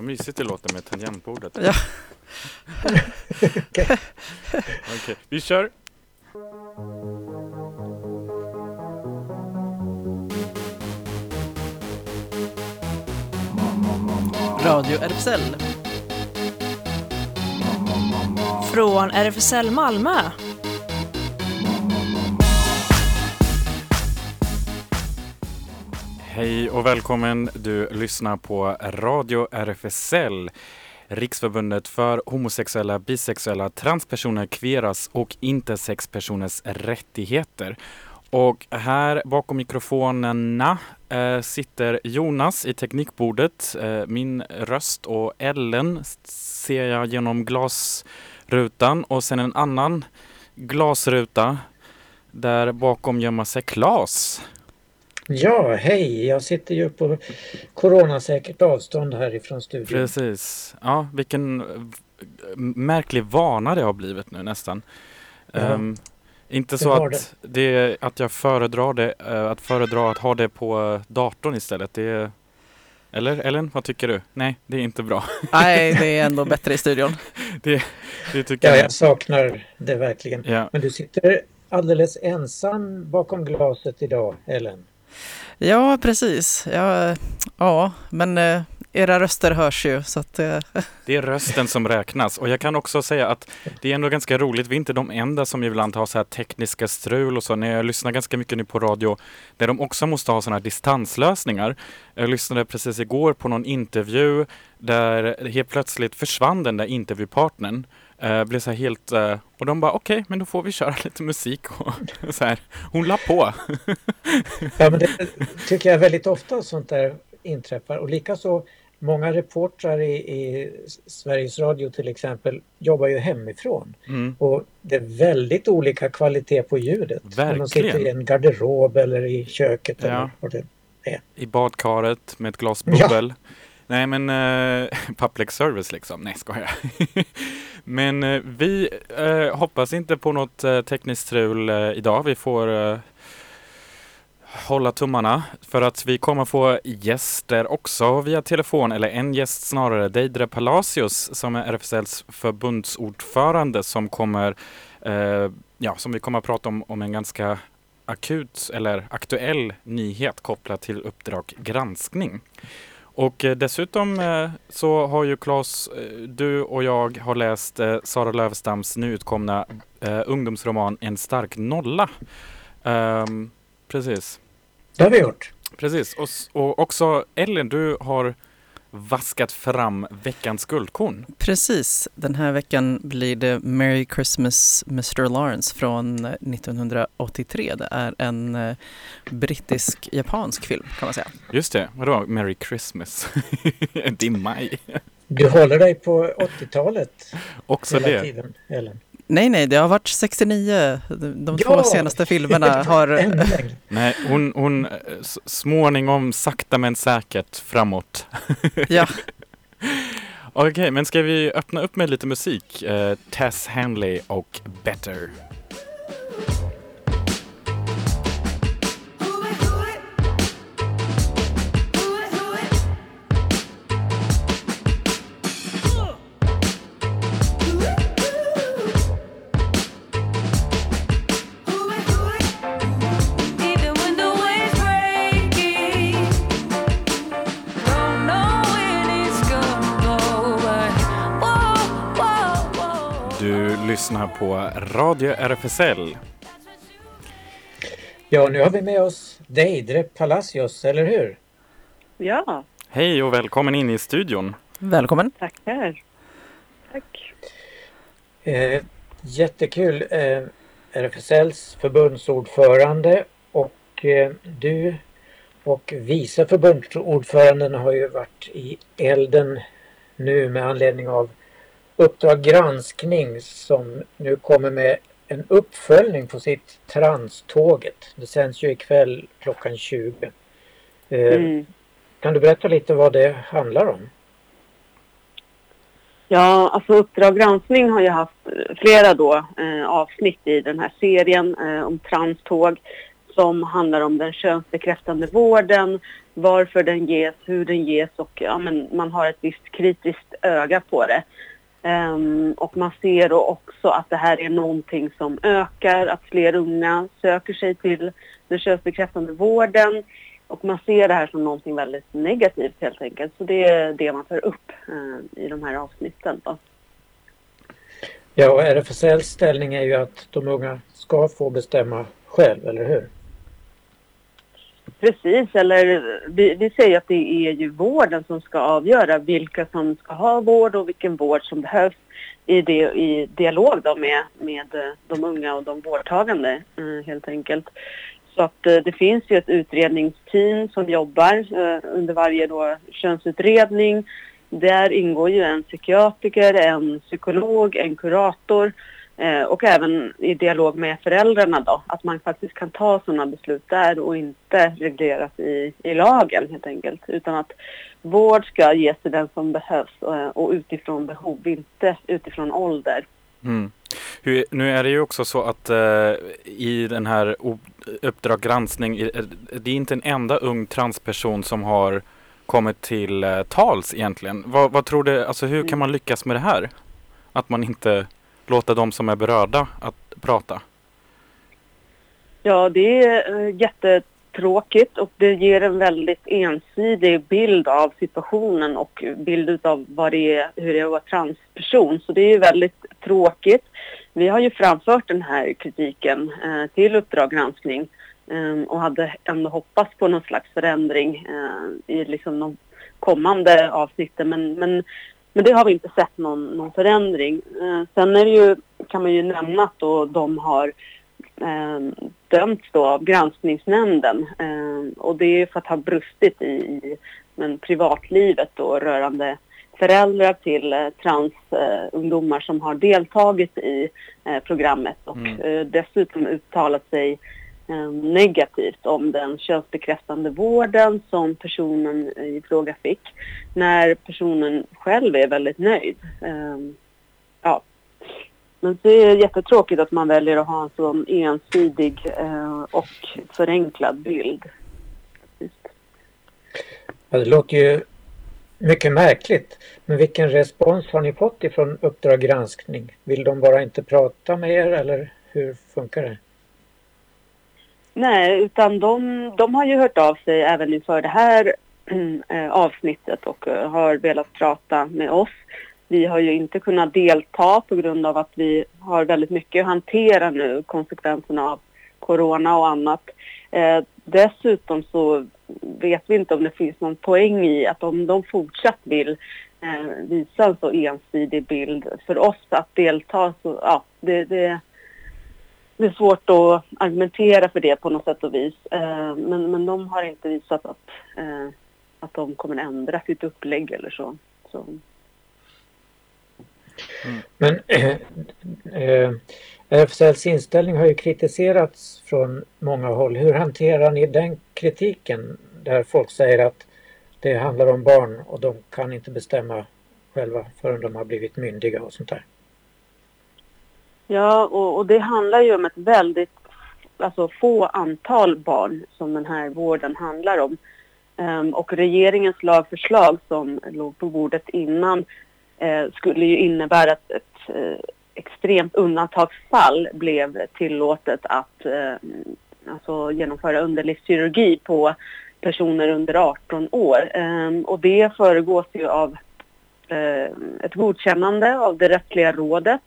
Vad mysigt det låter med tangentbordet. Ja. Okej, okay. vi kör. Radio RFSL. Från RFSL Malmö. Hej och välkommen. Du lyssnar på Radio RFSL. Riksförbundet för homosexuella, bisexuella, transpersoner, kveras och intersexpersoners rättigheter. Och här bakom mikrofonerna eh, sitter Jonas i teknikbordet, eh, min röst och Ellen ser jag genom glasrutan och sen en annan glasruta där bakom gömmer sig Klas. Ja, hej! Jag sitter ju på coronasäkert avstånd härifrån studion. Precis. Ja, vilken märklig vana det har blivit nu nästan. Ja. Um, inte så att, det. det. att jag föredrar det, uh, att föredra att ha det på datorn istället. Det eller Ellen, vad tycker du? Nej, det är inte bra. Nej, det är ändå bättre i studion. det, det tycker ja, jag. jag saknar det verkligen. Ja. Men du sitter alldeles ensam bakom glaset idag, Ellen. Ja, precis. Ja, ja men eh, era röster hörs ju så att... Eh. Det är rösten som räknas och jag kan också säga att det är ändå ganska roligt. Vi är inte de enda som ibland har så här tekniska strul och så. När jag lyssnar ganska mycket nu på radio där de också måste ha sådana här distanslösningar. Jag lyssnade precis igår på någon intervju där helt plötsligt försvann den där intervjupartnern Uh, blev så helt, uh, och de bara okej, okay, men då får vi köra lite musik och så här. Hon la på. ja, men det tycker jag väldigt ofta sånt där inträffar och likaså många reportrar i, i, Sveriges Radio till exempel jobbar ju hemifrån. Mm. Och det är väldigt olika kvalitet på ljudet. Verkligen. Om de sitter i en garderob eller i köket ja. eller vad det är. I badkaret med ett glas bubbel. Ja. Nej men uh, public service liksom. Nej skojar. men uh, vi uh, hoppas inte på något uh, tekniskt strul idag. Vi får hålla tummarna för att vi kommer få gäster också via telefon, eller en gäst snarare, Deidre Palacios som är RFSLs förbundsordförande som kommer, ja, som vi kommer att prata om, om en ganska akut eller aktuell nyhet kopplat till Uppdrag granskning. Och eh, dessutom eh, så har ju Claes, eh, du och jag har läst Sara Lövstams nyutkomna ungdomsroman En stark nolla. Um, precis. Det har vi gjort. Precis. Och, och också Ellen, du har vaskat fram veckans guldkorn. Precis. Den här veckan blir det Merry Christmas Mr Lawrence från 1983. Det är en eh, brittisk-japansk film kan man säga. Just det. Vadå Merry Christmas? det är maj. Du håller dig på 80-talet Också hela det. tiden, Ellen. Nej, nej, det har varit 69. De ja! två senaste filmerna har... nej, hon, hon småningom sakta men säkert framåt. ja. Okej, okay, men ska vi öppna upp med lite musik? Uh, Tess Hanley och Better. Lyssnar på Radio RFSL. Ja, nu har vi med oss Deidre Palacios, eller hur? Ja. Hej och välkommen in i studion. Välkommen. Tackar. Tack. Eh, jättekul. Eh, RFSLs förbundsordförande och eh, du och vice förbundsordföranden har ju varit i elden nu med anledning av Uppdrag granskning som nu kommer med en uppföljning på sitt Tranståget. Det sänds ju ikväll klockan 20. Eh, mm. Kan du berätta lite vad det handlar om? Ja, alltså Uppdrag granskning har ju haft flera då eh, avsnitt i den här serien eh, om tranståg som handlar om den könsbekräftande vården, varför den ges, hur den ges och ja, men man har ett visst kritiskt öga på det. Um, och man ser då också att det här är någonting som ökar, att fler unga söker sig till den könsbekräftande vården. Och man ser det här som någonting väldigt negativt helt enkelt. Så det är det man tar upp uh, i de här avsnitten. Då. Ja, och RFSLs ställning är ju att de unga ska få bestämma själv, eller hur? Precis, eller vi, vi säger att det är ju vården som ska avgöra vilka som ska ha vård och vilken vård som behövs i, det, i dialog då med, med eh, de unga och de vårdtagande eh, helt enkelt. Så att eh, det finns ju ett utredningsteam som jobbar under varje då könsutredning. Där ingår ju en psykiatriker, en psykolog, en kurator och även i dialog med föräldrarna då, att man faktiskt kan ta sådana beslut där och inte regleras i, i lagen helt enkelt. Utan att vård ska ges till den som behövs och, eh, och utifrån behov, inte utifrån ålder. Mm. Hur, nu är det ju också så att eh, i den här Uppdrag granskning, det är inte en enda ung transperson som har kommit till eh, tals egentligen. Vad, vad tror du, alltså hur kan man lyckas med det här? Att man inte låta de som är berörda att prata? Ja, det är eh, jättetråkigt och det ger en väldigt ensidig bild av situationen och bild av vad det är, hur det är att vara transperson. Så det är väldigt tråkigt. Vi har ju framfört den här kritiken eh, till Uppdrag granskning eh, och hade ändå hoppats på någon slags förändring eh, i liksom de kommande avsnitten. Men, men men det har vi inte sett någon, någon förändring. Eh, sen är det ju, kan man ju nämna att då de har eh, dömts då av granskningsnämnden eh, och det är för att ha brustit i, i men privatlivet då rörande föräldrar till eh, transungdomar som har deltagit i eh, programmet och mm. Eh, dessutom uttalat sig Eh, negativt om den könsbekräftande vården som personen i fråga fick när personen själv är väldigt nöjd. Ehm, ja. Men det är jättetråkigt att man väljer att ha en sån ensidig eh, och förenklad bild. Ja, det låter ju mycket märkligt. Men vilken respons har ni fått ifrån Uppdrag granskning? Vill de bara inte prata med er eller hur funkar det? Nej, utan de, de har ju hört av sig även inför det här äh, avsnittet och äh, har velat prata med oss. Vi har ju inte kunnat delta på grund av att vi har väldigt mycket att hantera nu, konsekvenserna av corona och annat. Eh, dessutom så vet vi inte om det finns någon poäng i att om de fortsatt vill eh, visa en så ensidig bild för oss att delta så ja, det, det det är svårt att argumentera för det på något sätt och vis. Eh, men, men de har inte visat att, eh, att de kommer ändra sitt upplägg eller så. så. Mm. Men eh, eh, äh, RFSLs inställning har ju kritiserats från många håll. Hur hanterar ni den kritiken där folk säger att det handlar om barn och de kan inte bestämma själva förrän de har blivit myndiga och sånt där? Ja, och, och, det handlar ju om ett väldigt alltså, få antal barn som den här vården handlar om. Um, och regeringens lagförslag som låg på bordet innan eh, skulle ju innebära att ett eh, extremt undantagsfall blev tillåtet att eh, alltså, genomföra underlivskirurgi på personer under 18 år. Um, och det föregås ju av eh, ett godkännande av det rättsliga rådet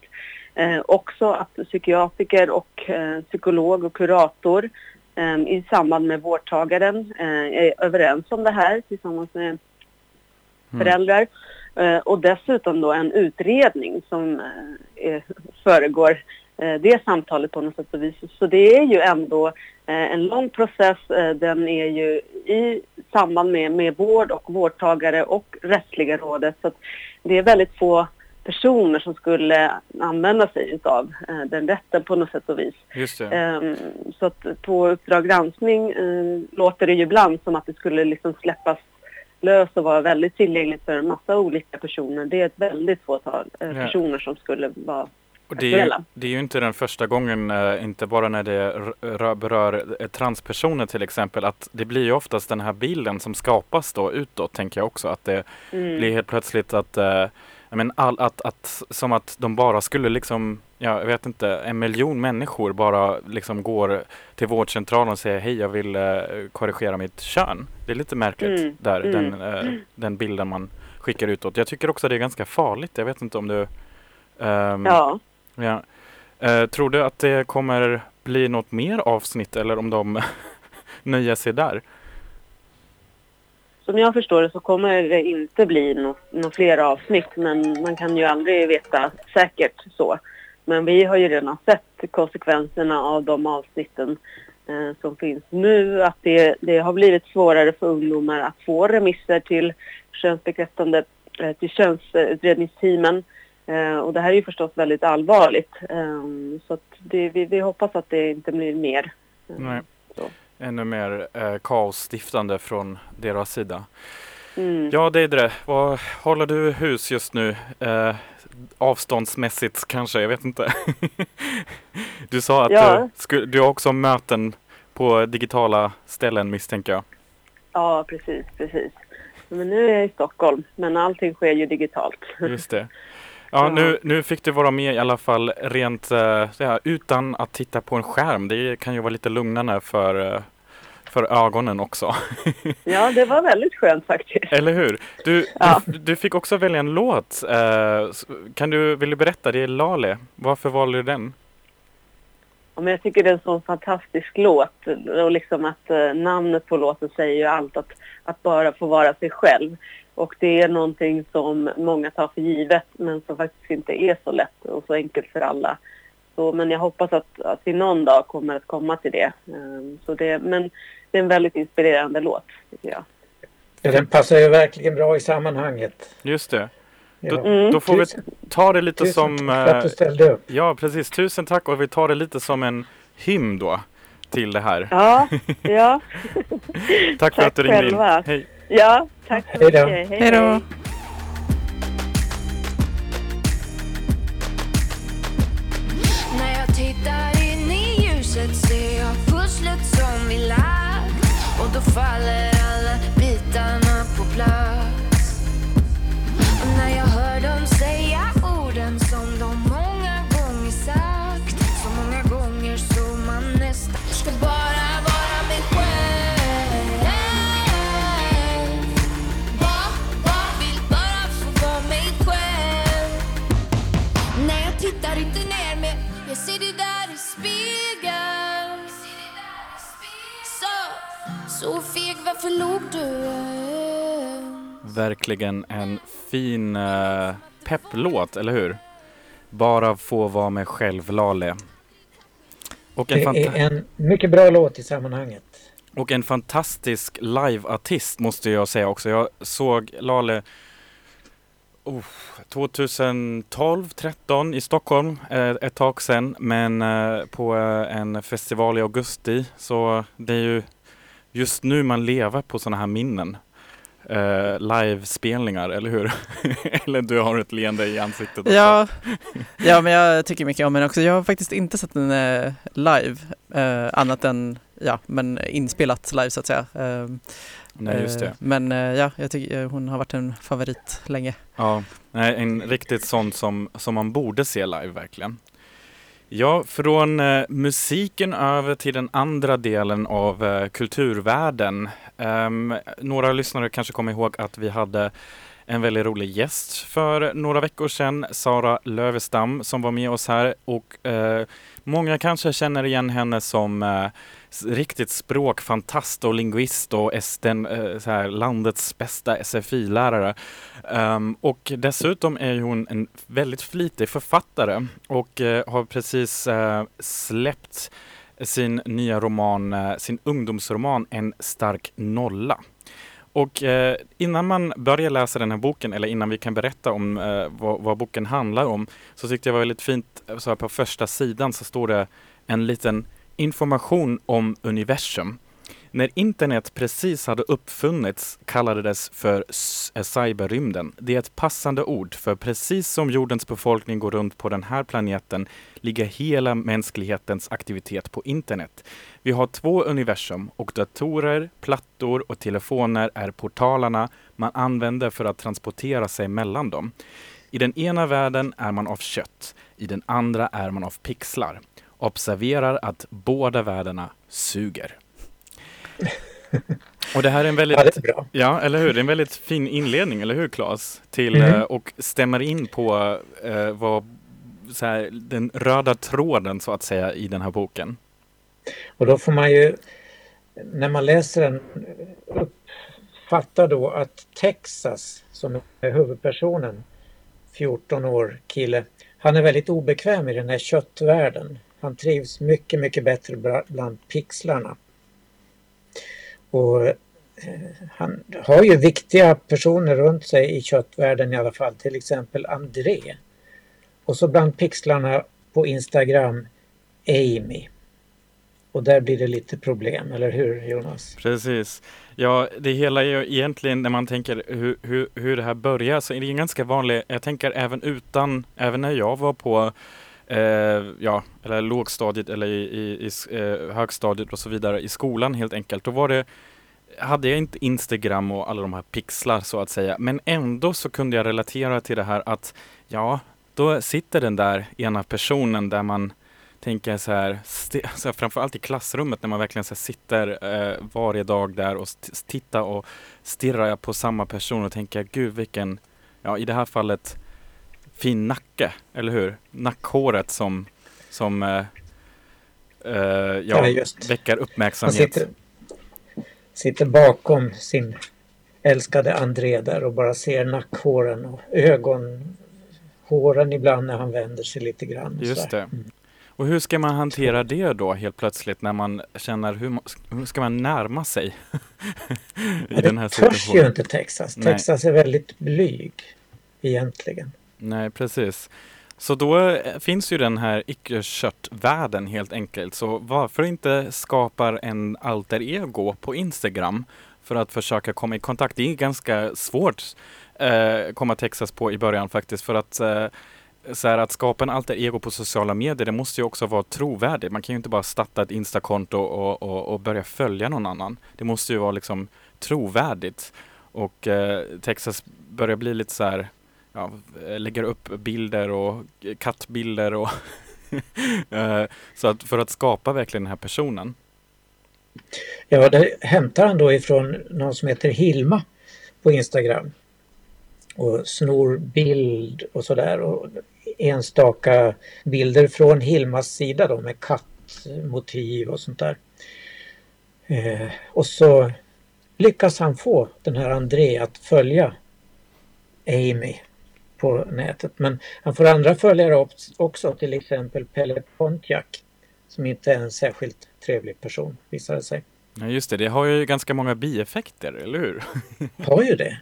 Eh, också att psykiatriker och eh, psykolog och kurator eh, i samband med vårdtagaren eh, är överens om det här tillsammans med mm. föräldrar. Mm. och dessutom då en utredning som eh, föregår det samtalet på något sätt och vis. Så det är ju ändå en lång process. den är ju i samband med, med vård och vårdtagare och rättsliga rådet. Så det är väldigt få personer som skulle använda sig av eh, den rätten på något sätt och vis. Just eh, så att på Uppdrag granskning eh, låter det ju ibland som att det skulle liksom släppas lös och vara väldigt tillgängligt för en massa olika personer. Det är ett väldigt fåtal eh, personer som skulle vara det, är, det är ju inte den första gången, eh, inte bara när det berör eh, transpersoner till exempel, att det blir ju oftast den här bilden som skapas då utåt, tänker jag också. Att det mm. blir helt plötsligt att, eh, men all, att, att, som att de bara skulle liksom, ja, jag vet inte, en miljon människor bara liksom går till vårdcentralen och säger hej, jag vill eh, korrigera mitt kön. Det är lite märkligt mm. där, mm. Den, eh, den bilden man skickar utåt. Jag tycker också det är ganska farligt. Jag vet inte om du um, Ja. ja. Uh, tror du att det kommer bli något mer avsnitt eller om de nöjer sig där? Som jag förstår det så kommer det inte bli några fler avsnitt men man kan ju aldrig veta säkert så. Men vi har ju redan sett konsekvenserna av de avsnitten eh, som finns nu. Att det, det, har blivit svårare för ungdomar att få remisser till könsbekräftande, eh, till könsutredningsteamen. Eh, och det här är ju förstås väldigt allvarligt. Eh, så det, vi, vi, hoppas att det inte blir mer. Nej. Ännu mer eh, kaosstiftande från deras sida. Mm. Ja, Deidre, vad håller du hus just nu? Eh, avståndsmässigt kanske, jag vet inte. du sa att ja. du, du har också möten på digitala ställen misstänker jag. Ja, precis, precis. Men nu är jag i Stockholm, men allting sker ju digitalt. Just det. Ja, nu, nu fick du vara med i alla fall rent uh, ja, utan att titta på en skärm. Det kan ju vara lite lugnande för, uh, för ögonen också. ja, det var väldigt skönt faktiskt. Eller hur? Du, ja. du, du, fick också välja en låt. Uh, kan du, vill du berätta? Det är Lale. Varför valde du den? Ja, men jag tycker det är en sån fantastisk låt och liksom att eh, namnet på låten säger ju allt att, att bara få vara sig själv. Och det är någonting som många tar för givet men som faktiskt inte är så lätt och så enkelt för alla. Så, men jag hoppas att, att vi någon dag kommer att komma till det. Um, så det men det är en väldigt inspirerande låt tycker jag. Ja, den passar ju verkligen bra i sammanhanget. Just det. Då, mm. då, får vi ta det lite Tusen som... Tack för att du ställde upp. Ja, precis. Tusen tack och vi tar det lite som en hymn då till det här. Ja, ja. tack, tack för att du ringde själva. in. Hej. Ja, tack så mycket. Hej. Hej då. När jag tittar in i ljuset ser jag pusslet som vi lagt och då faller verkligen en fin uh, pepplåt, eller hur? Bara få vara mig själv, Lale. Och en det är en mycket bra låt i sammanhanget. Och en fantastisk liveartist måste jag säga också. Jag såg Lale oh, 2012, 13 i Stockholm eh, ett tag sedan. Men eh, på eh, en festival i augusti. Så det är ju just nu man lever på sådana här minnen eh, livespelningar, eller hur? eller du har ett leende i ansiktet också. Ja, ja, men jag tycker mycket om den också. Jag har faktiskt inte sett den eh, live, eh, annat än ja, men inspelat live så att säga. Eh, Nej, just det. Men eh, ja, jag tycker hon har varit en favorit länge. Ja, en riktigt sån som, som man borde se live verkligen. Ja, från eh, musiken över till den andra delen av eh, kulturvärlden. Um, några lyssnare kanske kommer ihåg att vi hade en väldigt rolig gäst för några veckor sedan, Sara Lövestam, som var med oss här och eh, många kanske känner igen henne som eh, riktigt språkfantast och lingvist och esten, eh, så här, landets bästa SFI-lärare. Um, ehm, och dessutom är hon en väldigt flitig författare och uh, har precis uh, släppt sin nya roman, uh, sin ungdomsroman En stark nolla. Och eh, innan man börjar läsa den här boken, eller innan vi kan berätta om eh, vad, vad, boken handlar om, så tyckte jag var väldigt fint, så här på första sidan så står det en liten information om universum. När internet precis hade uppfunnits kallades för eh, cyberrymden. Det är ett passande ord, för precis som jordens befolkning går runt på den här planeten ligger hela mänsklighetens aktivitet på internet. Vi har två universum och datorer, plattor och telefoner är portalarna man använder för att transportera sig mellan dem. I den ena världen är man av kött, i den andra är man av pixlar. Observerar att båda världarna suger. Och det här är en väldigt, Ja, är bra. ja, eller hur? Det är en väldigt fin inledning, eller hur Claes? Till, Mhm. eh, och stämmer in på eh, vad, så här, den röda tråden så att säga i den här boken. Och då får man ju, när man läser den, uppfatta då att Texas, som är huvudpersonen, 14 år kille, han är väldigt obekväm i den här köttvärlden. Han trivs mycket, mycket bättre bland pixlarna. Och eh, han har ju viktiga personer runt sig i köttvärlden i alla fall, till exempel André. Och så bland pixlarna på Instagram, Amy. Och där blir det lite problem, eller hur Jonas? Precis. Ja, det hela är ju egentligen när man tänker hur, hur, hur det här börjar så är det ganska vanligt. jag tänker även utan, även när jag var på eh, ja, eller lågstadiet eller i, i, i eh, högstadiet och så vidare i skolan helt enkelt. Då var det, hade jag inte Instagram och alla de här pixlar så att säga. Men ändå så kunde jag relatera till det här att ja, då sitter den där ena personen där man tänker så här, så här framförallt i klassrummet när man verkligen så sitter eh, varje dag där och tittar och stirrar på samma person och tänker gud vilken, ja i det här fallet fin nacke, eller hur? Nackhåret som, som eh, eh, ja, Ja, väcker Han uppmärksamhet. sitter, sitter bakom sin älskade André där och bara ser nackhåren och ögonhåren ibland när han vänder sig lite grann. Just det. Och hur ska man hantera det då helt plötsligt när man känner hur, hur ska man närma sig i Ja, den här det törs ju inte Texas. Nej. Texas är väldigt blyg egentligen. Nej, precis. Så då eh, finns ju den här icke-kött-världen helt enkelt. Så varför inte skapar en alter ego på Instagram för att försöka komma i kontakt? Det är ganska svårt eh, komma Texas på i början faktiskt för att eh, så här, att skapa en alter ego på sociala medier, det måste ju också vara trovärdigt. Man kan ju inte bara starta ett Instakonto och, och, och börja följa någon annan. Det måste ju vara liksom trovärdigt. Och eh, Texas börjar bli lite så här, ja, eh, lägger upp bilder och kattbilder och eh, så att för att skapa verkligen den här personen. Ja, det hämtar han då ifrån någon som heter Hilma på Instagram. Och snor bild och sådär. Och enstaka bilder från Hilmas sida då med kattmotiv och sånt där. Eh, och så lyckas han få den här André att följa Amy på nätet. Men han får andra följare också, till exempel Pelle Pontiac som inte är en särskilt trevlig person visar det sig. Ja, just det, det har ju ganska många bieffekter, eller hur? har ju det.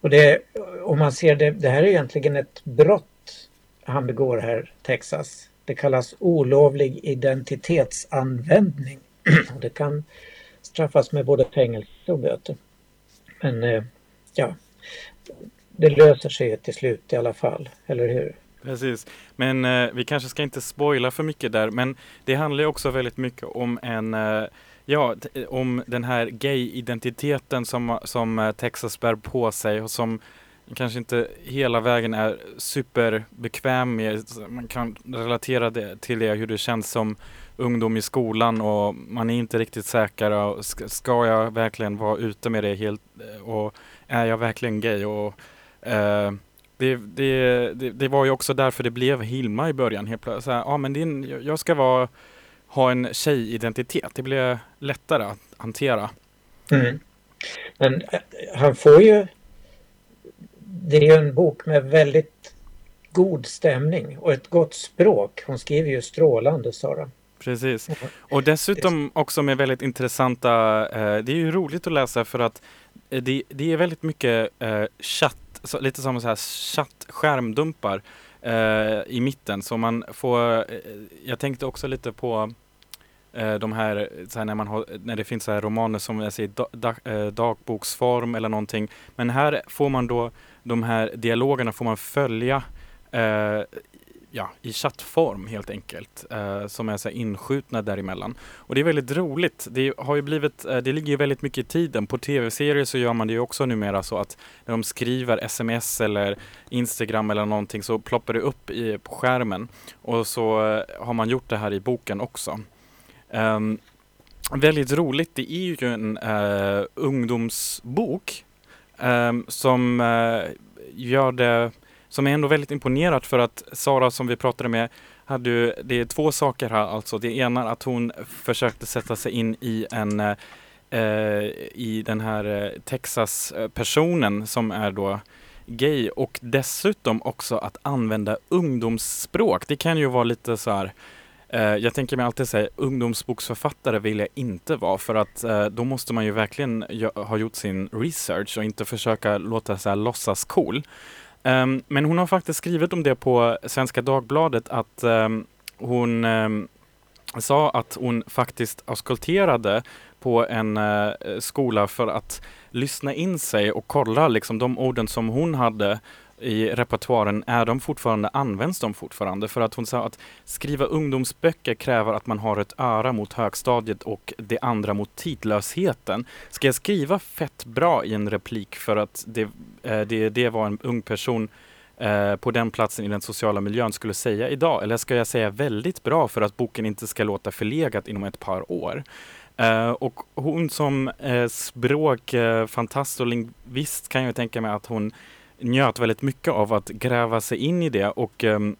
Och det, om man ser det, det här är egentligen ett brott han begår här, Texas. Det kallas olovlig identitetsanvändning. Och det kan straffas med både fängelse och böter. Men eh, ja, det löser sig ju till slut i alla fall, eller hur? Precis, men eh, vi kanske ska inte spoila för mycket där, men det handlar ju också väldigt mycket om en eh, Ja, om den här gay-identiteten som, som eh, Texas bär på sig och som kanske inte hela vägen är superbekväm med. Man kan relatera det till det, hur det känns som ungdom i skolan och man är inte riktigt säker. Och ska, jag verkligen vara ute med det helt eh, och är jag verkligen gay? Och, eh, det, det, det, det var ju också därför det blev Hilma i början. Helt plötsligt. Så här, ja, men din, jag ska vara, ha en tjejidentitet. Det blir lättare att hantera. Mm. Men eh, han får ju... Det är ju en bok med väldigt god stämning och ett gott språk. Hon skriver ju strålande, Sara. Precis. Och dessutom också med väldigt intressanta, eh, det är ju roligt att läsa för att eh, det, det är väldigt mycket eh, chatt, så, lite som så här chatt, skärmdumpar eh, i mitten. Så man får, eh, jag tänkte också lite på eh, de här, så här, när, man har, när det finns så här romaner som jag säger, da, da, eh, dagboksform eller någonting. Men här får man då de här dialogerna får man följa eh, ja, i chattform helt enkelt, eh, som är så inskjutna däremellan. Och det är väldigt roligt. Det har ju blivit, eh, det ligger ju väldigt mycket i tiden. På tv-serier så gör man det ju också numera så att när de skriver sms eller Instagram eller någonting så ploppar det upp i, på skärmen. Och så eh, har man gjort det här i boken också. Um, väldigt roligt, det är ju en eh, ungdomsbok um, som eh, gör det som är ändå väldigt imponerat för att Sara som vi pratade med hade ju, det är två saker här alltså. Det ena att hon försökte sätta sig in i en eh, i den här eh, Texas-personen som är då gay och dessutom också att använda ungdomsspråk. Det kan ju vara lite så här eh, jag tänker mig alltid säga ungdomsboksförfattare vill jag inte vara för att eh, då måste man ju verkligen ha gjort sin research och inte försöka låta så här låtsas cool. Um, men hon har faktiskt skrivit om det på Svenska Dagbladet att um, hon um, sa att hon faktiskt auskulterade på en uh, skola för att lyssna in sig och kolla liksom de orden som hon hade i repertoaren, är de fortfarande, används de fortfarande? För att hon sa att skriva ungdomsböcker kräver att man har ett öra mot högstadiet och det andra mot tidlösheten. Ska jag skriva fett bra i en replik för att det, eh, det, det var en ung person eh, på den platsen i den sociala miljön skulle säga idag? Eller ska jag säga väldigt bra för att boken inte ska låta förlegat inom ett par år? Uh, och hon som eh, uh, språkfantast uh, och lingvist kan jag tänka mig att hon njöt väldigt mycket av att gräva sig in i det och um,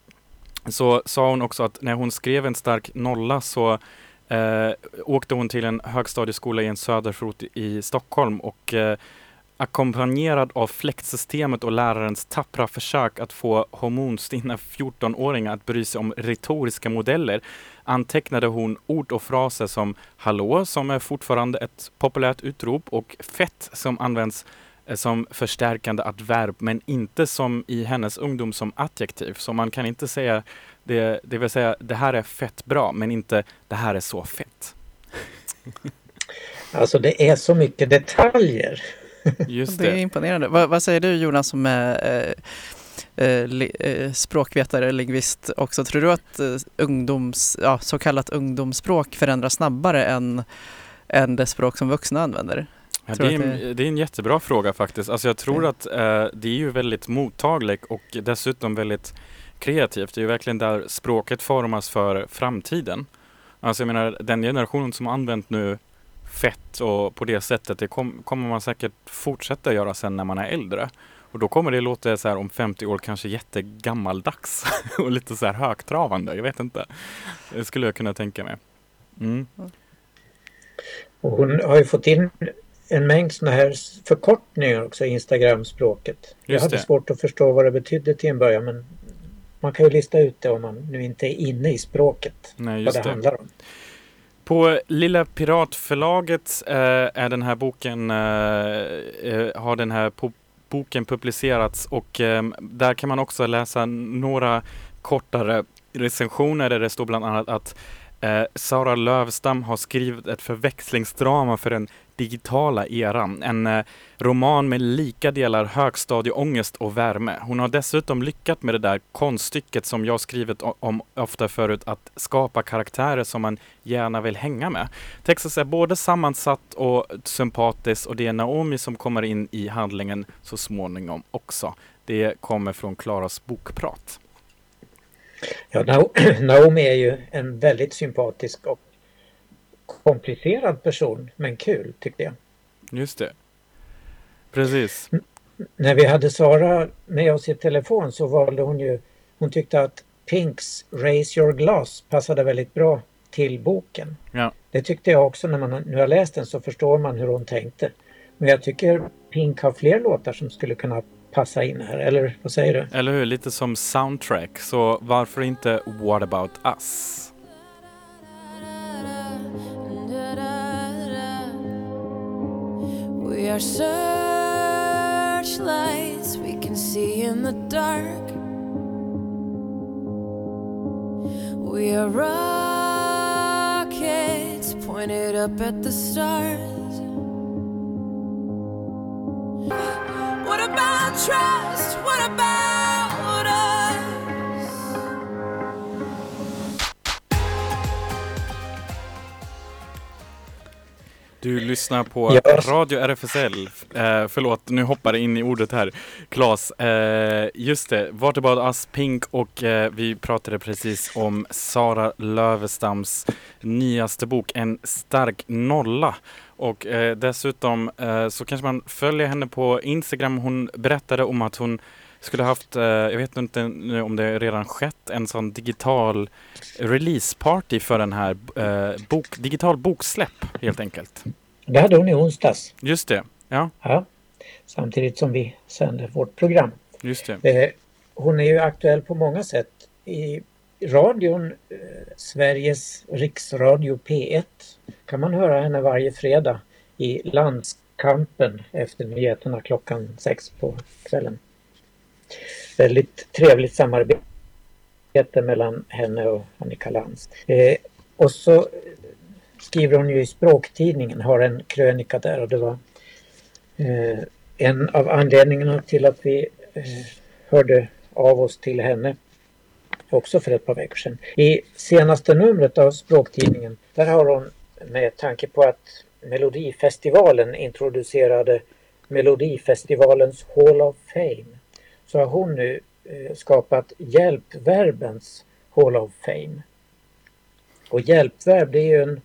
så sa hon också att när hon skrev en stark nolla så uh, åkte hon till en högstadieskola i en söderförort i Stockholm och uh, ackompanjerad av fläktsystemet och lärarens tappra försök att få hormonstinna 14-åringar att bry sig om retoriska modeller antecknade hon ord och fraser som hallå, som är fortfarande ett populärt utrop, och fett som används som förstärkande adverb men inte som i hennes ungdom som adjektiv. Så man kan inte säga, det, det vill säga det här är fett bra men inte det här är så fett. Alltså det är så mycket detaljer. Just det. det är imponerande. Vad, vad, säger du Jonas som är eh, eh, språkvetare, lingvist också. Tror du att eh, ungdoms, ja, så kallat ungdomsspråk förändras snabbare än, än det språk som vuxna använder? Ja, det, är en, det är en jättebra fråga faktiskt. Alltså jag tror mm. att eh, det är ju väldigt mottagligt och dessutom väldigt kreativt. Det är ju verkligen där språket formas för framtiden. Alltså jag menar den generationen som har använt nu fett och på det sättet, det kom, kommer man säkert fortsätta göra sen när man är äldre. Och då kommer det låta så här om 50 år kanske jättegammaldags och lite så här högtravande. Jag vet inte. Det skulle jag kunna tänka mig. Mm. Och hon har ju fått in en mängd sådana här förkortningar också i Instagram-språket. Jag hade det. svårt att förstå vad det betydde till en början men man kan ju lista ut det om man nu inte är inne i språket. Nej, vad det, det, handlar om. På Lilla Piratförlaget eh, är den här boken, eh, eh har den här boken publicerats och eh, där kan man också läsa några kortare recensioner där det står bland annat att Eh, Sara Lövstam har skrivit ett förväxlingsdrama för den digitala eran. En eh, roman med lika delar högstadieångest och värme. Hon har dessutom lyckats med det där konststycket som jag skrivit om ofta förut, att skapa karaktärer som man gärna vill hänga med. Texas är både sammansatt och sympatisk och det är Naomi som kommer in i handlingen så småningom också. Det kommer från Klaras bokprat. Ja, Naomi är ju en väldigt sympatisk och komplicerad person, men kul tyckte jag. Just det. Precis. N när vi hade Sara med oss i telefon så valde hon ju, hon tyckte att Pinks Raise Your Glass passade väldigt bra till boken. Ja. Det tyckte jag också när man nu har läst den så förstår man hur hon tänkte. Men jag tycker Pink har fler låtar som skulle kunna passa in här, eller vad säger du? Eller hur, lite som soundtrack, så varför inte What about us? We are searchlights we can see in the dark We are rockets pointed up at the stars. What about trust? What about Du lyssnar på Ja. Radio RFSL. Eh, förlåt, nu hoppar det in i ordet här. Klas, eh, just det. What about us Pink och eh, vi pratade precis om Sara Lövestams nyaste bok, En stark nolla. Och eh, dessutom eh, så kanske man följer henne på Instagram. Hon berättade om att hon skulle haft, eh, jag vet inte nu om det redan skett, en sån digital releaseparty för den här eh, bok, digital boksläpp helt enkelt. Det hade hon i onsdags. Just det, ja, Ja. Samtidigt som vi sänder vårt program. just det. Eh, hon är ju aktuell på många sätt. I radion, Sveriges riksradio P1, kan man höra henne varje fredag i Landskampen efter nyheterna klockan sex på kvällen. Väldigt trevligt samarbete mellan henne och Annika Lantz. Eh, och så skriver hon ju i Språktidningen, har en krönika där och det var eh, en av anledningarna till att vi eh, hörde av oss till henne också för ett par veckor sedan. I senaste numret av Språktidningen, där har hon med tanke på att Melodifestivalen introducerade Melodifestivalens Hall of Fame så har hon nu eh, skapat hjälpverbens Hall of Fame. Och hjälpverb det är ju en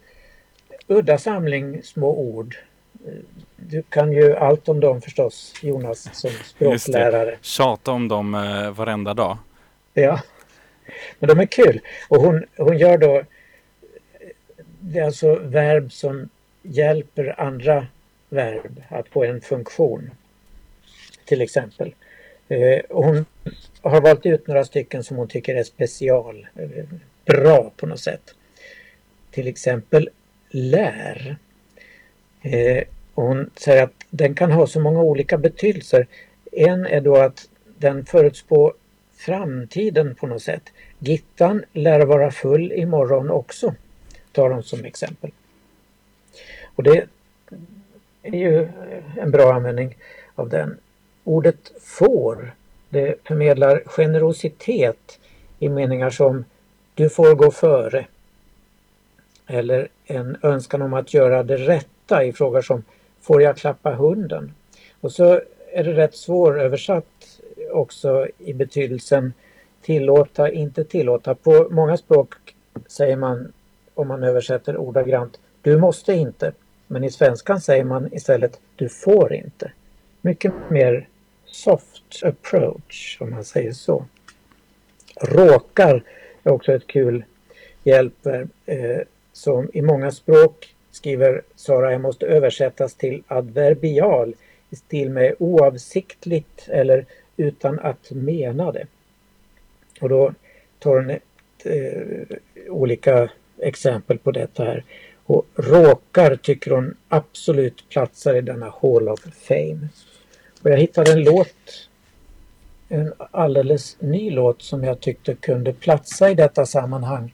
udda samling små ord. Eh, Du kan ju allt om dem förstås Jonas som språklärare. Tjata om dem eh, varenda dag. Ja. Men de är kul. Och hon, hon gör då det är alltså verb som hjälper andra verb att få en funktion. Till exempel. Eh, hon har valt ut några stycken som hon tycker är special, eh, bra på något sätt. Till exempel lär. Eh, hon säger att den kan ha så många olika betydelser. En är då att den förutspår framtiden på något sätt. Gittan lär vara full imorgon också, tar hon som exempel. Och det är ju en bra användning av den. Ordet får, det förmedlar generositet i meningar som du får gå före. Eller en önskan om att göra det rätta i frågor som får jag klappa hunden? Och så är det rätt svåröversatt också i betydelsen tillåta, inte tillåta. På många språk säger man, om man översätter ordagrant, du måste inte. Men i svenskan säger man istället, du får inte. Mycket mer soft approach, om man säger så. Råkar är också ett kul hjälpverb eh, som i många språk skriver Sara, jag måste översättas till adverbial i stil med oavsiktligt eller utan att mena det. Och då tar hon ett, eh, olika exempel på detta här. Och råkar tycker hon absolut platsar i denna Hall of Fame. Och jag hittade en låt, en alldeles ny låt som jag tyckte kunde platsa i detta sammanhang.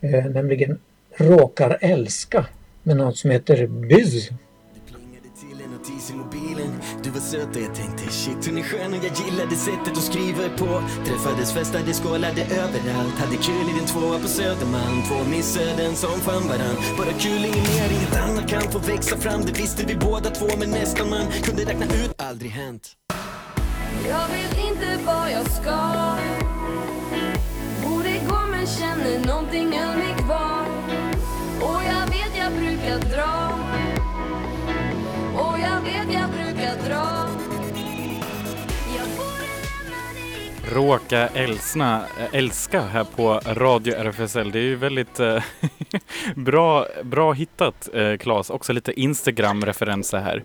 Eh, nämligen Råkar älska med någon som heter Byz. Plingade notis i mobilen Du var söt och jag tänkte shit hon är skön och jag gillade sättet hon skriver på. Träffades, festade, skålade överallt. Hade kul i den tvåa på Södermalm. Två missöden som fann varann. Bara kul, inget mer, inget annat kan få växa fram. Det visste vi båda två men nästan man kunde räkna ut. Aldrig hänt. Jag vet inte vad jag ska. Borde gå men känner någonting höll mig kvar. Och jag vet jag brukar dra. Och jag brukar dra Råka älsna, älska här på Radio RFSL. Det är ju väldigt eh, bra, bra hittat eh, Claes. Också lite Instagram-referenser här.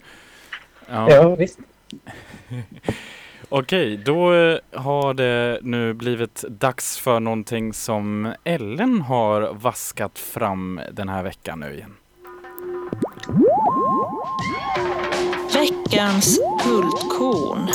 Ja. Ja, visst. Okej, då eh, har det nu blivit dags för någonting som Ellen har vaskat fram den här veckan nu igen. Veckans guldkorn.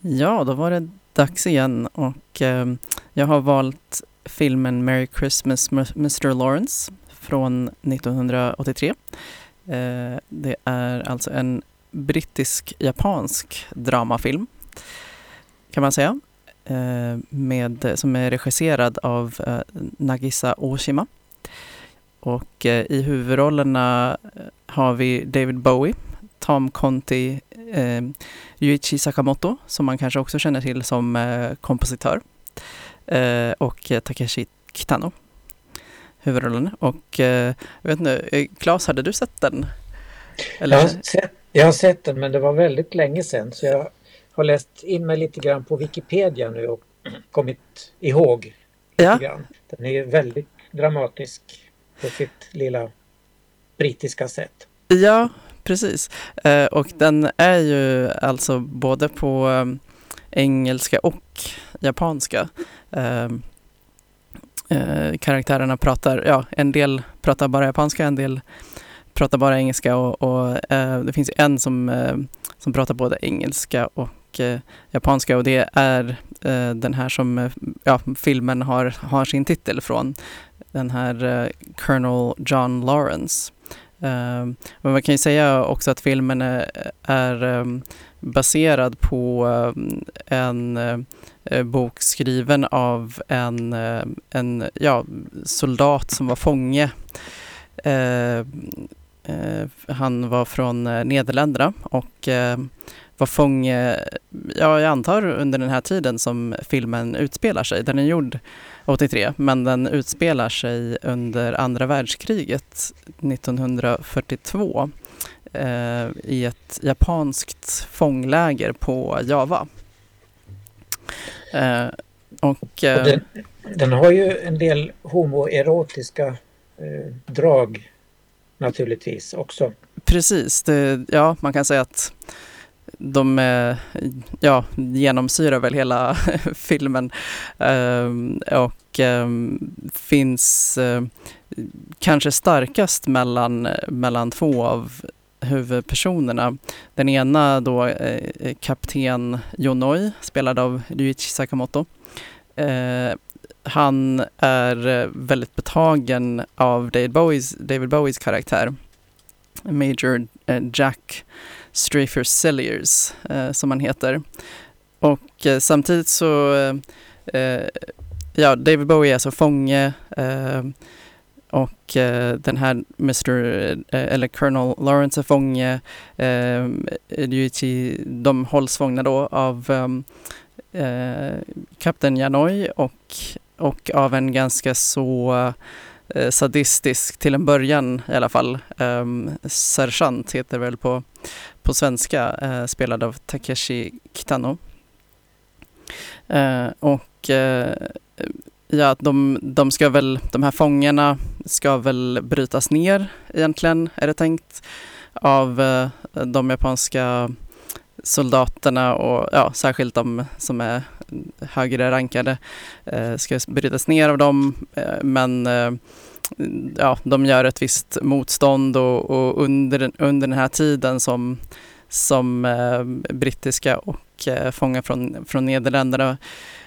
Ja, då var det dags igen och eh, jag har valt filmen Merry Christmas Mr Lawrence från 1983. Eh, det är alltså en brittisk-japansk dramafilm kan man säga. Eh, med, som är regisserad av eh, Nagisa Oshima. Och i huvudrollerna har vi David Bowie, Tom Conti, eh, Yuichi Sakamoto som man kanske också känner till som eh, kompositör och Takeshi Kitano huvudrollen. Och eh, jag vet inte, Claes, hade du sett den? Eller? Jag, har sett, jag har sett den men det var väldigt länge sedan så jag har läst in mig lite grann på Wikipedia nu och kommit ihåg. Ja. Grann. Den är väldigt dramatisk på sitt lilla brittiska sätt. Ja, precis. Eh, och den är ju alltså både på eh, engelska och japanska. Ehm, eh, karaktärerna pratar, ja en del pratar bara japanska, en del pratar bara engelska och, och det finns en som, som pratar både engelska och eh, japanska och det är eh, den här som eh, ja, filmen har, har sin titel från. Den här eh, Colonel John Lawrence. Ehm, men man kan ju säga också att filmen är, är ehm, baserad på eh, en eh, bok skriven av en, en ja, soldat som var fånge. Ehm, han var från Nederländerna och var fånge, ja jag antar under den här tiden som filmen utspelar sig. Den är gjord 83 men den utspelar sig under andra världskriget 1942 eh, i ett japanskt fångläger på Java. Eh, och, eh, och den, den, har ju en del homoerotiska eh, drag naturligtvis också. Precis, det, ja man kan säga att de eh, ja, genomsyrar väl hela filmen ehm, och ehm, finns eh, kanske starkast mellan, mellan två av huvudpersonerna. Den ena då eh, kapten Yonoi, spelad av Ryuichi Sakamoto. Han är väldigt betagen av David Bowies, David Bowies karaktär. Major eh, Jack Strafer Selliers eh, som han heter. Och eh, samtidigt så, eh, eh ja, David Bowie är alltså fånge eh, och eh, den här Mr. Eh, eller Colonel Lawrence är fånge. Eh, de hålls fångna då av ehm, eh, kapten Janoi och, och av en ganska så eh, sadistisk, till en början i alla fall, eh, sergeant heter det väl på, på svenska, eh, spelad av Takeshi Kitano. Eh, och eh, Ja, de, de ska väl, de här fångarna ska väl brytas ner egentligen, är det tänkt, av eh, de japanska soldaterna och ja, särskilt de som är högre rankade eh, ska brytas ner av dem. Eh, men eh, ja, de gör ett visst motstånd och, och under, under den här tiden som, som eh, brittiska och eh, fångar från, från Nederländerna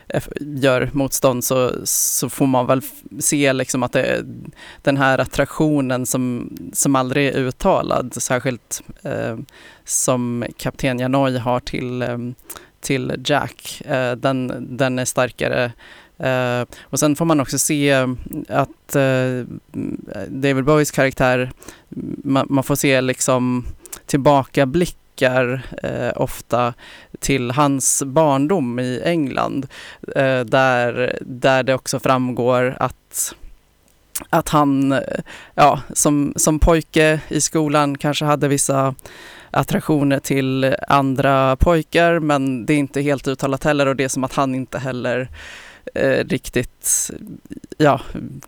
eh, gör motstånd så, så får man väl se liksom att det, den här attraktionen som, som aldrig är uttalad, särskilt eh, som kapten Janoi har till, eh, till Jack, eh, den, den är starkare Uh, och sen får man också se mm, att uh, David Bowies karaktär, mm, man, man, får se liksom tillbakablickar uh, eh, ofta till hans barndom i England där, där det också framgår att att han ja, som, som pojke i skolan kanske hade vissa attraktioner till andra pojkar men det är inte helt uttalat heller och det är som att han inte heller eh, riktigt ja,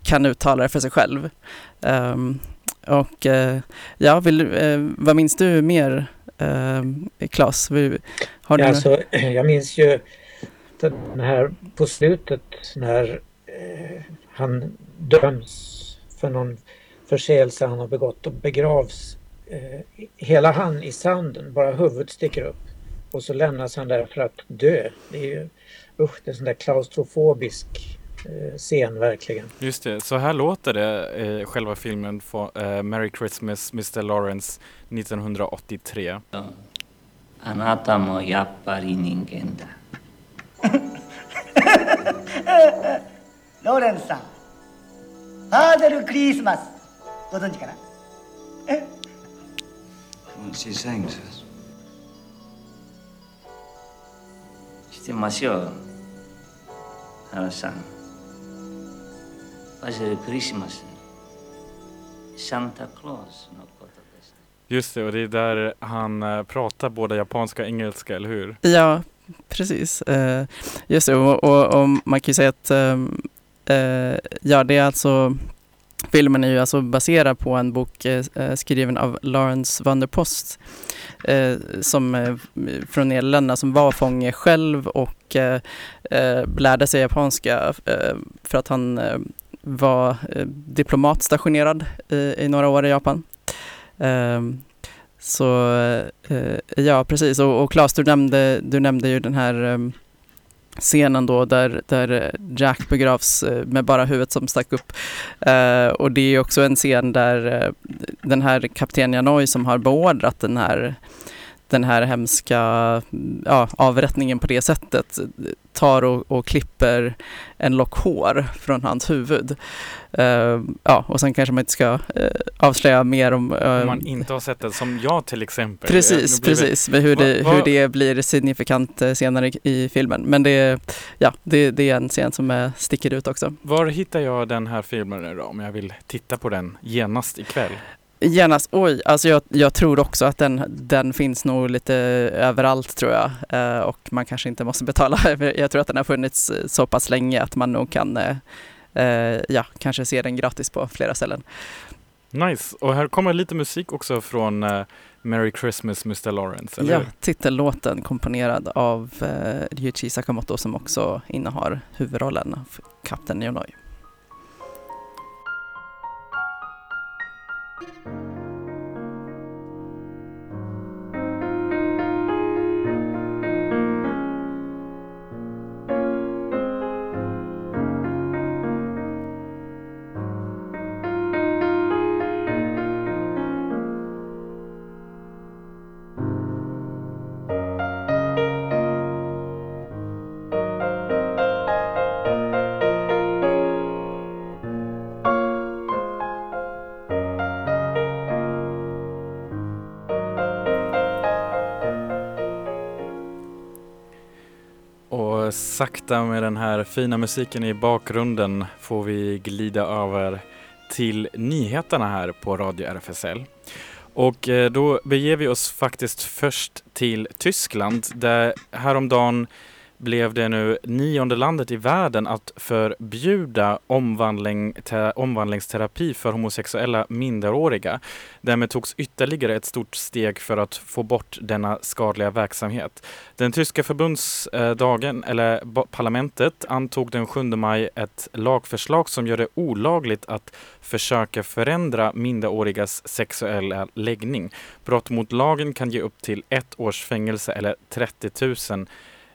kan uttala det för sig själv. Um, och eh, ja, vill, eh, vad minns du mer eh, Claes? Har du... alltså, jag minns ju den här på slutet när eh, han döms för någon förseelse han har begått och begravs. Eh, hela han i sanden, bara huvudet sticker upp. Och så lämnas han där för att dö. Det är ju usch, det är sån där klaustrofobisk eh, scen verkligen. Just det, så här låter det i själva filmen för, Merry Christmas Mr Lawrence 1983. あなたもやっぱり人間だ。ローレンスさん、ファーデルクリスマス、ご存知かな What's he saying to us? してますよ、原 Harusan, vad är det Christmas? Santa Claus? Just det, och det är där han eh, pratar både japanska och engelska, eller hur? Ja, precis. Eh, just det, och, och, och man kan ju säga att eh, ja, det är alltså Filmen är ju alltså baserad på en bok eh, eh, skriven av Lawrence van der Post eh, som eh, från Nederländerna som var fånge själv och eh, eh lärde sig japanska eh, för att han eh, var eh, diplomatstationerad i, i några år i Japan. Ehm, så eh, ja, precis. Och, och Claes, du nämnde, du nämnde ju den här ehm, scenen då där, där Jack begravs eh, med bara huvudet som stack upp. Eh, och det är också en scen där eh, den här kapten Janoi som har beordrat den här den här hemska ja, avrättningen på det sättet tar och, och klipper en lock hår från hans huvud. Uh, ja, och sen kanske man inte ska uh, avslöja mer om... Uh, Om man inte har sett det, som jag till exempel. Precis, det- precis. Med hur, det, Va- va- hur det blir signifikant senare i, filmen. Men det, ja, det, det är en scen som sticker ut också. Var hittar jag den här filmen då, om jag vill titta på den genast ikväll? Genast, oj, alltså jag, jag tror också att den, den finns nog lite överallt tror jag. Eh, och man kanske inte måste betala. jag tror att den har funnits eh, så pass länge att man nog kan eh, eh, ja, kanske se den gratis på flera ställen. Nice, och här kommer lite musik också från eh, Merry Christmas Mr Lawrence, eller Ja, titellåten komponerad av eh, Ryuichi Sakamoto som också innehar huvudrollen av Kapten Yonoi. Sakta med den här fina musiken i bakgrunden får vi glida över till nyheterna här på Radio RFSL. Och eh, då beger vi oss faktiskt först till Tyskland där häromdagen blev det nu nionde landet i världen att förbjuda omvandling, te, omvandlingsterapi för homosexuella minderåriga. Därmed togs ytterligare ett stort steg för att få bort denna skadliga verksamhet. Den tyska förbundsdagen, eller parlamentet, antog den 7 maj ett lagförslag som gör det olagligt att försöka förändra minderårigas sexuella läggning. Brott mot lagen kan ge upp till ett års fängelse eller 30 000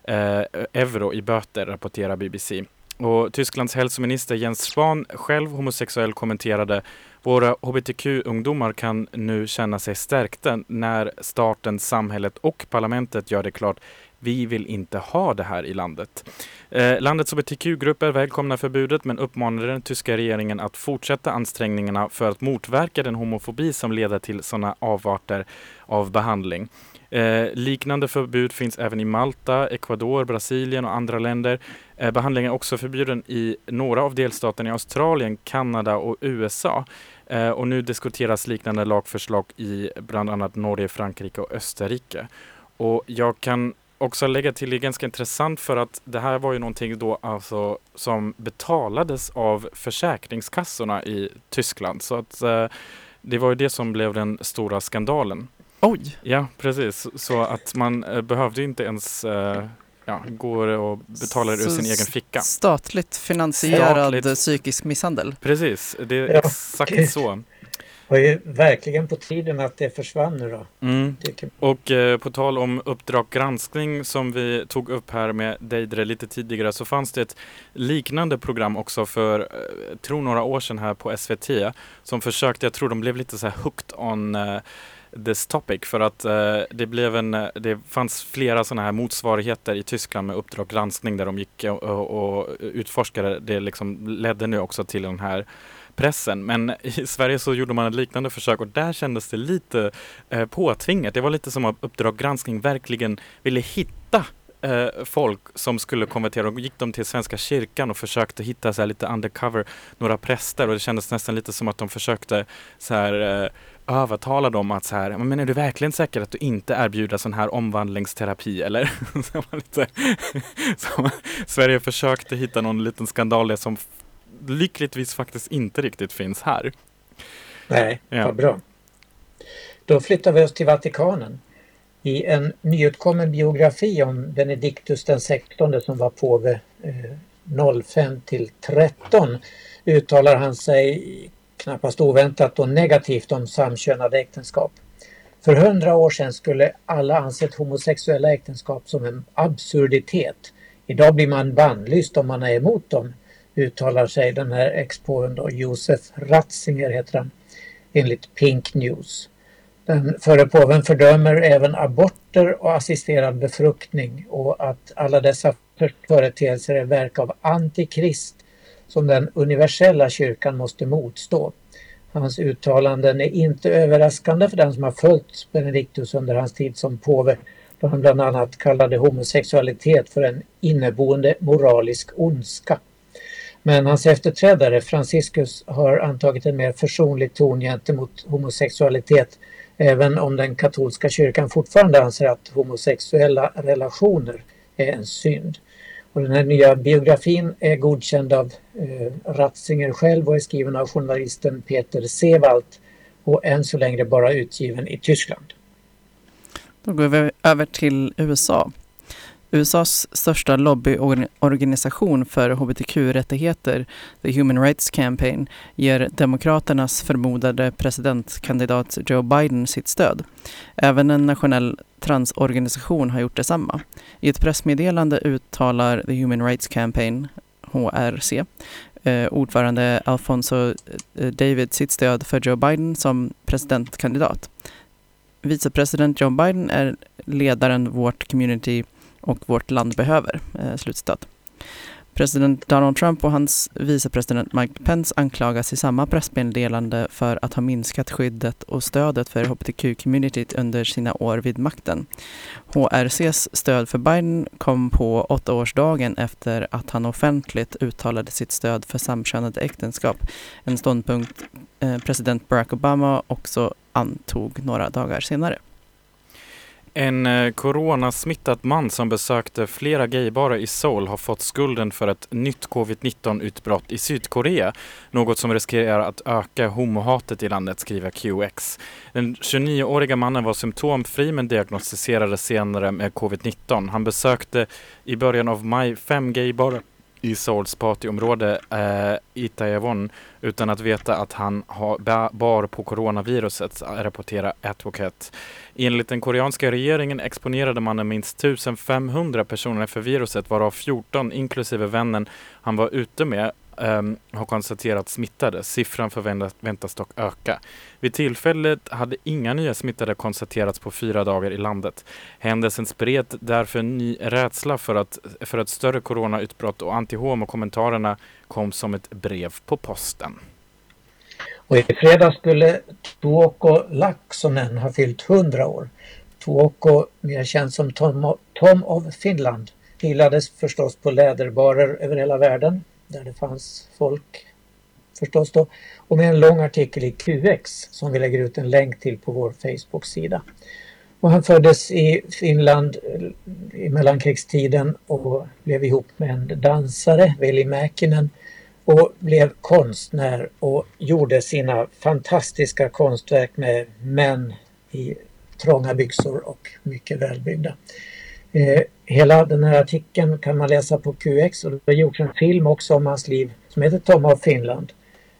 eh, euro i böter, rapporterar BBC. Och Tysklands hälsominister Jens Spahn, själv homosexuell, kommenterade våra hbtq-ungdomar kan nu känna sig stärkta när staten, samhället och parlamentet gör det klart vi vill inte ha det här i landet. Eh, landets hbtq-grupper välkomnar förbudet men uppmanade den tyska regeringen att fortsätta ansträngningarna för att motverka den homofobi som leder till sådana avarter av behandling. Eh, liknande förbud finns även i Malta, Ecuador, Brasilien och andra länder. Eh, behandlingen är också förbjuden i några av delstaterna i Australien, Kanada och USA. Eh, och nu diskuteras liknande lagförslag i bland annat Norge, Frankrike och Österrike. Och jag kan också lägga till, det är ganska intressant för att det här var ju någonting då alltså som betalades av försäkringskassorna i Tyskland. Så att eh, det var ju det som blev den stora skandalen. Oj! Ja, precis. Så att man eh, behövde inte ens eh, ja, gå och betala det ur sin egen ficka. Statligt finansierad Statligt. psykisk misshandel. Precis, det är Ja, exakt så. var ju verkligen på tiden att det försvann nu då. Mm. Och eh, på tal om Uppdrag granskning som vi tog upp här med Deidre lite tidigare så fanns det ett liknande program också för, eh, tror några år sedan här på SVT som försökte, jag tror de blev lite så här hooked on eh, this topic för att eh, det blev en, det fanns flera sådana här motsvarigheter i Tyskland med Uppdrag granskning där de gick och, och, och utforskade. Det liksom ledde nu också till den här pressen. Men i Sverige så gjorde man ett liknande försök och där kändes det lite eh, påtvingat. Det var lite som att Uppdrag granskning verkligen ville hitta eh, folk som skulle konvertera. Och gick de till Svenska kyrkan och försökte hitta så lite undercover, några präster och det kändes nästan lite som att de försökte så här eh, övertala dem att så här, men är du verkligen säker att du inte erbjuder sån här omvandlingsterapi eller? så lite, så Sverige försökte hitta någon liten skandal som lyckligtvis faktiskt inte riktigt finns här. Nej, ja. vad bra. Då flyttar vi oss till Vatikanen. I en nyutkommen biografi om Benediktus den 16 som var påve eh, 05 till 13 uttalar han sig knappast oväntat och negativt om samkönade äktenskap. För hundra år sedan skulle alla ansett homosexuella äktenskap som en absurditet. Idag blir man bannlyst om man är emot dem, uttalar sig den här expåen då, Josef Ratzinger heter han, enligt Pink News. Den förre påven fördömer även aborter och assisterad befruktning och att alla dessa företeelser är verk av antikrist som den universella kyrkan måste motstå. Hans uttalanden är inte överraskande för den som har följt Benediktus under hans tid som påve då han bland annat kallade homosexualitet för en inneboende moralisk ondska. Men hans efterträdare Franciscus har antagit en mer försonlig ton gentemot homosexualitet även om den katolska kyrkan fortfarande anser att homosexuella relationer är en synd. Och den här nya biografin är godkänd av eh, Ratzinger själv och är skriven av journalisten Peter Sewald och än så länge bara utgiven i Tyskland. Då går vi över till USA. USAs största lobbyorganisation för hbtq-rättigheter, The Human Rights Campaign, ger Demokraternas förmodade presidentkandidat Joe Biden sitt stöd. Även en nationell transorganisation har gjort detsamma. I ett pressmeddelande uttalar The Human Rights Campaign, HRC, eh, ordförande Alfonso eh, David sitt stöd för Joe Biden som presidentkandidat. Vicepresident Joe Biden är ledaren vårt community och vårt land behöver. Eh, slutstat. President Donald Trump och hans vicepresident Mike Pence anklagas i samma pressmeddelande för att ha minskat skyddet och stödet för hbtq-communityt under sina år vid makten. HRCs stöd för Biden kom på åttaårsdagen efter att han offentligt uttalade sitt stöd för samkönade äktenskap, en ståndpunkt eh, president Barack Obama också antog några dagar senare. En eh, coronasmittad man som besökte flera gaybarer i Seoul har fått skulden för ett nytt covid-19-utbrott i Sydkorea. Något som riskerar att öka homohatet i landet, skriver QX. Den 29-åriga mannen var symptomfri men diagnostiserades senare med covid-19. Han besökte i början av maj fem gaybarer i Souls partyområde eh, Itaewon utan att veta att han har, bar på coronaviruset, rapporterar Advocate. Enligt den koreanska regeringen exponerade mannen minst 1500 personer för viruset varav 14 inklusive vännen han var ute med um, har konstaterats smittade. Siffran förväntas dock öka. Vid tillfället hade inga nya smittade konstaterats på fyra dagar i landet. Händelsen spred därför ny rädsla för, att, för ett större coronautbrott och antihomo-kommentarerna kom som ett brev på posten. Och i fredags skulle Tuoko Laaksonen ha fyllt 100 år. Tuoko, mer känd som Tom, Tom of Finland, hyllades förstås på läderbarer över hela världen där det fanns folk förstås då och med en lång artikel i QX som vi lägger ut en länk till på vår Facebook-sida. Och han föddes i Finland eh, i mellankrigstiden och blev ihop med en dansare, Veli Mäkinen och blev konstnär och gjorde sina fantastiska konstverk med män i trånga byxor och mycket välbyggda. Eh, hela den här artikeln kan man läsa på QX och det har gjorts en film också om hans liv som heter Tom av Finland.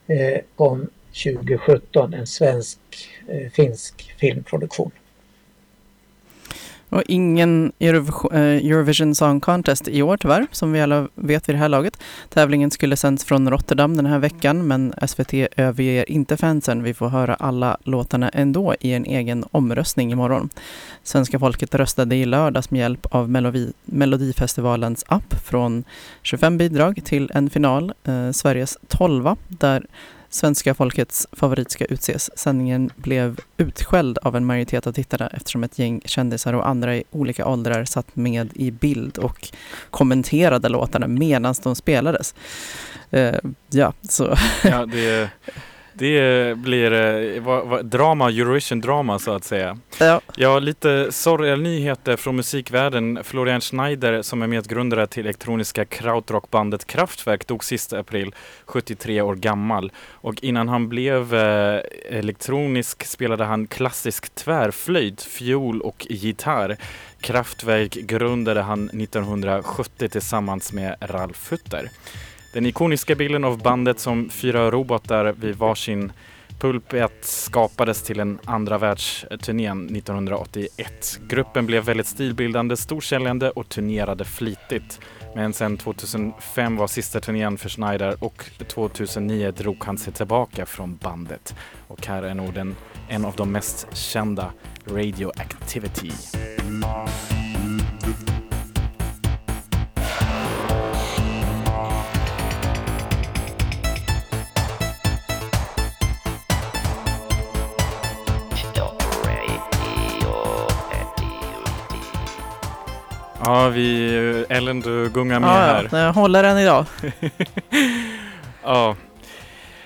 Eh, om 2017, en svensk-finsk eh, filmproduktion. Och ingen eh, Eurovision Song Contest i år tyvärr, som vi alla vet vid det här laget. Tävlingen skulle sänds från Rotterdam den här veckan, men SVT överger inte fansen. Vi får höra alla låtarna ändå i en egen omröstning imorgon. Svenska folket röstade i lördags med hjälp av Melodi Melodifestivalens app från 25 bidrag till en final, eh, Sveriges 12 där svenska folkets favorit ska utses. Sändningen blev utskälld av en majoritet av tittarna eftersom ett gäng kändisar och andra i olika åldrar satt med i bild och kommenterade låtarna medan de spelades. Uh, ja, så... ja, det det blir eh, va, va, drama, Eurovision-drama så att säga. Ja. ja, lite sorgliga nyheter från musikvärlden. Florian Schneider som är medgrundare till elektroniska krautrockbandet Kraftwerk dog sista april, 73 år gammal. Och innan han blev eh, elektronisk spelade han klassisk tvärflöjt, fiol och gitarr. Kraftwerk grundade han 1970 tillsammans med Ralf Hutter. Den ikoniska bilden av bandet som fyra robotar vid varsin pulpet skapades till en andra världsturnén 1981. Gruppen blev väldigt stilbildande, storsäljande och turnerade flitigt. Men sen 2005 var sista turnén för Schneider och 2009 drog han sig tillbaka från bandet. Och här är nog den, en av de mest kända, Radioactivity. Ja, vi, Ellen du gungar med här. Ja, jag håller den idag. ja.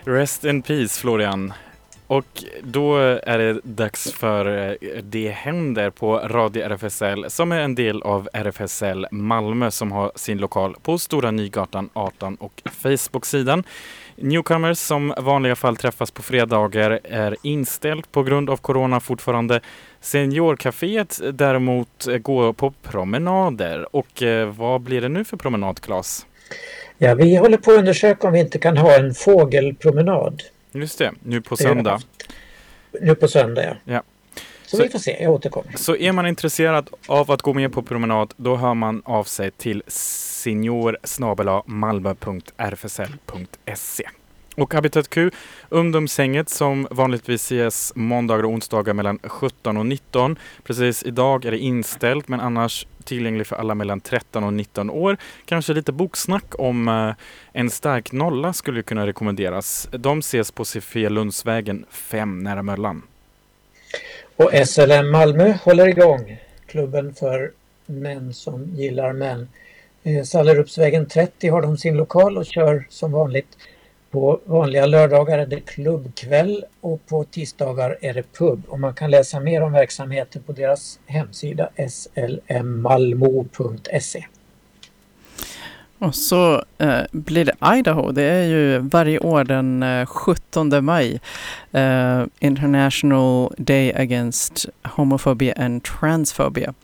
Rest in peace Florian. Och då är det dags för eh, Det händer på Radio RFSL som är en del av RFSL Malmö som har sin lokal på Stora Nygatan 18 och Facebook-sidan. Newcomers som vanliga fall träffas på fredagar är inställt på grund av corona fortfarande. Seniorcaféet däremot går på promenader. Och eh, vad blir det nu för promenad, Claes? Ja, vi håller på att undersöka om vi inte kan ha en fågelpromenad. Just det, nu på söndag. Nu på söndag, ja. ja. Så, så, vi får se, jag återkommer. Så är man intresserad av att gå med på promenad, då hör man av sig till senior malmö.rfsl.se. Och Habitat Q, ungdomshänget som vanligtvis ses måndagar och onsdagar mellan 17 och 19. Precis idag är det inställt men annars tillgänglig för alla mellan 13 och 19 år. Kanske lite boksnack om eh, en stark nolla skulle kunna rekommenderas. De ses på Sofia Lundsvägen 5 nära Möllan. Och SLM Malmö håller igång. Klubben för män som gillar män. Eh, Sallerupsvägen 30 har de sin lokal och kör som vanligt på vanliga lördagar är det klubbkväll och på tisdagar är det pub. Och man kan läsa mer om verksamheten på deras hemsida slmmalmo.se. Och så eh, blir det Idaho. Det är ju varje år den eh, 17 maj. Eh, International Day Against Homophobia and Transphobia.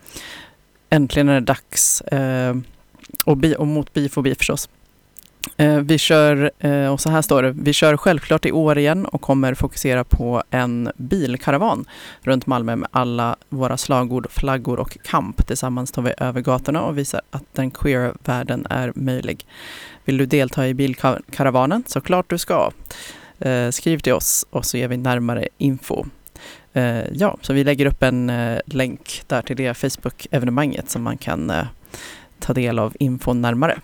Äntligen är det dags. Eh, och, bi och mot bifobi förstås. Eh, vi kör, eh, och så här står det, vi kör självklart i år igen och kommer fokusera på en bilkaravan runt Malmö med alla våra slagord, flaggor och kamp. Tillsammans tar vi över gatorna och visar att den queera världen är möjlig. Vill du delta i bilkaravanen? Såklart du ska. Eh, skriv till oss och så ger vi närmare info. Ja, så vi lägger upp en länk där till det Facebook-evenemanget som man kan ta del av infon närmare.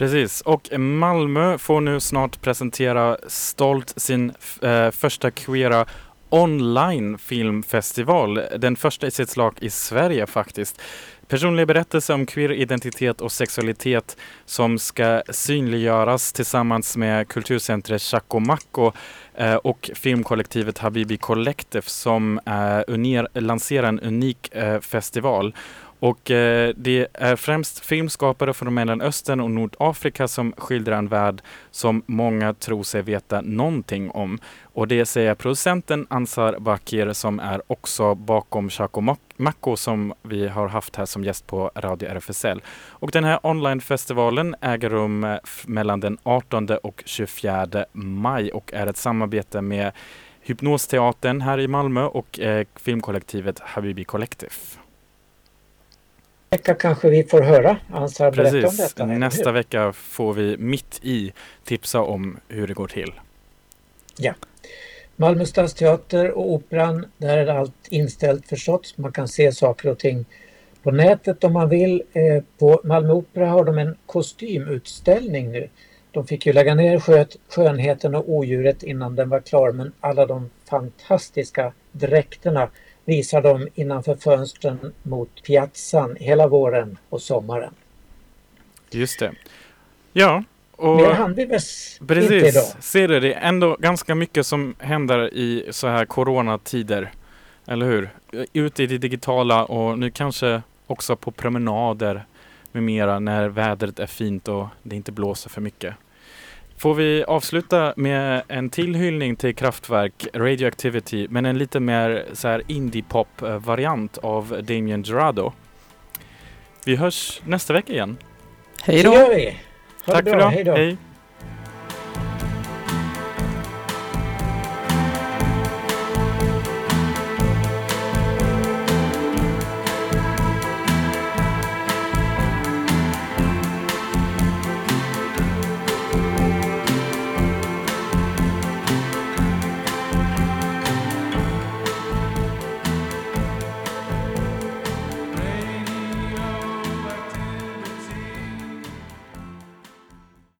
Precis, och Malmö får nu snart presentera stolt sin eh, första queera online filmfestival. Den första i sitt slag i Sverige faktiskt. Personlig berättelse om queer identitet och sexualitet som ska synliggöras tillsammans med kulturcentret Chaco Macco eh, och filmkollektivet Habibi Collective som eh, lanserar en unik eh, festival. Och eh, det är främst filmskapare från Mellanöstern och Nordafrika som skildrar en värld som många tror sig veta någonting om. Och det säger producenten Ansar Bakir som är också bakom Chaco Mako som vi har haft här som gäst på Radio RFSL. Och den här onlinefestivalen äger rum eh, mellan den 18 och 24 maj och är ett samarbete med Hypnosteatern här i Malmö och eh, filmkollektivet Habibi Collective vecka kanske vi får höra Ansar berätta om detta. Nästa vecka får vi mitt i tipsa om hur det går till. Ja. Malmö stadsteater och Operan, där är allt inställt förstås. Man kan se saker och ting på nätet om man vill. Eh, på Malmö Opera har de en kostymutställning nu. De fick ju lägga ner skönheten och odjuret innan den var klar men alla de fantastiska dräkterna visar de innanför fönstren mot piazzan hela våren och sommaren. Just det. Ja, och Mer hann vi väl precis, inte idag. Ser du, det är ändå ganska mycket som händer i så här coronatider. Eller hur? Ute i det digitala och nu kanske också på promenader med mera när vädret är fint och det inte blåser för mycket. Får vi avsluta med en till hyllning till Kraftwerk, Radioactivity, men en lite mer så här indie-pop-variant av Damien Gerardo. Vi hörs nästa vecka igen. Hej då! Tack för idag. Hej då!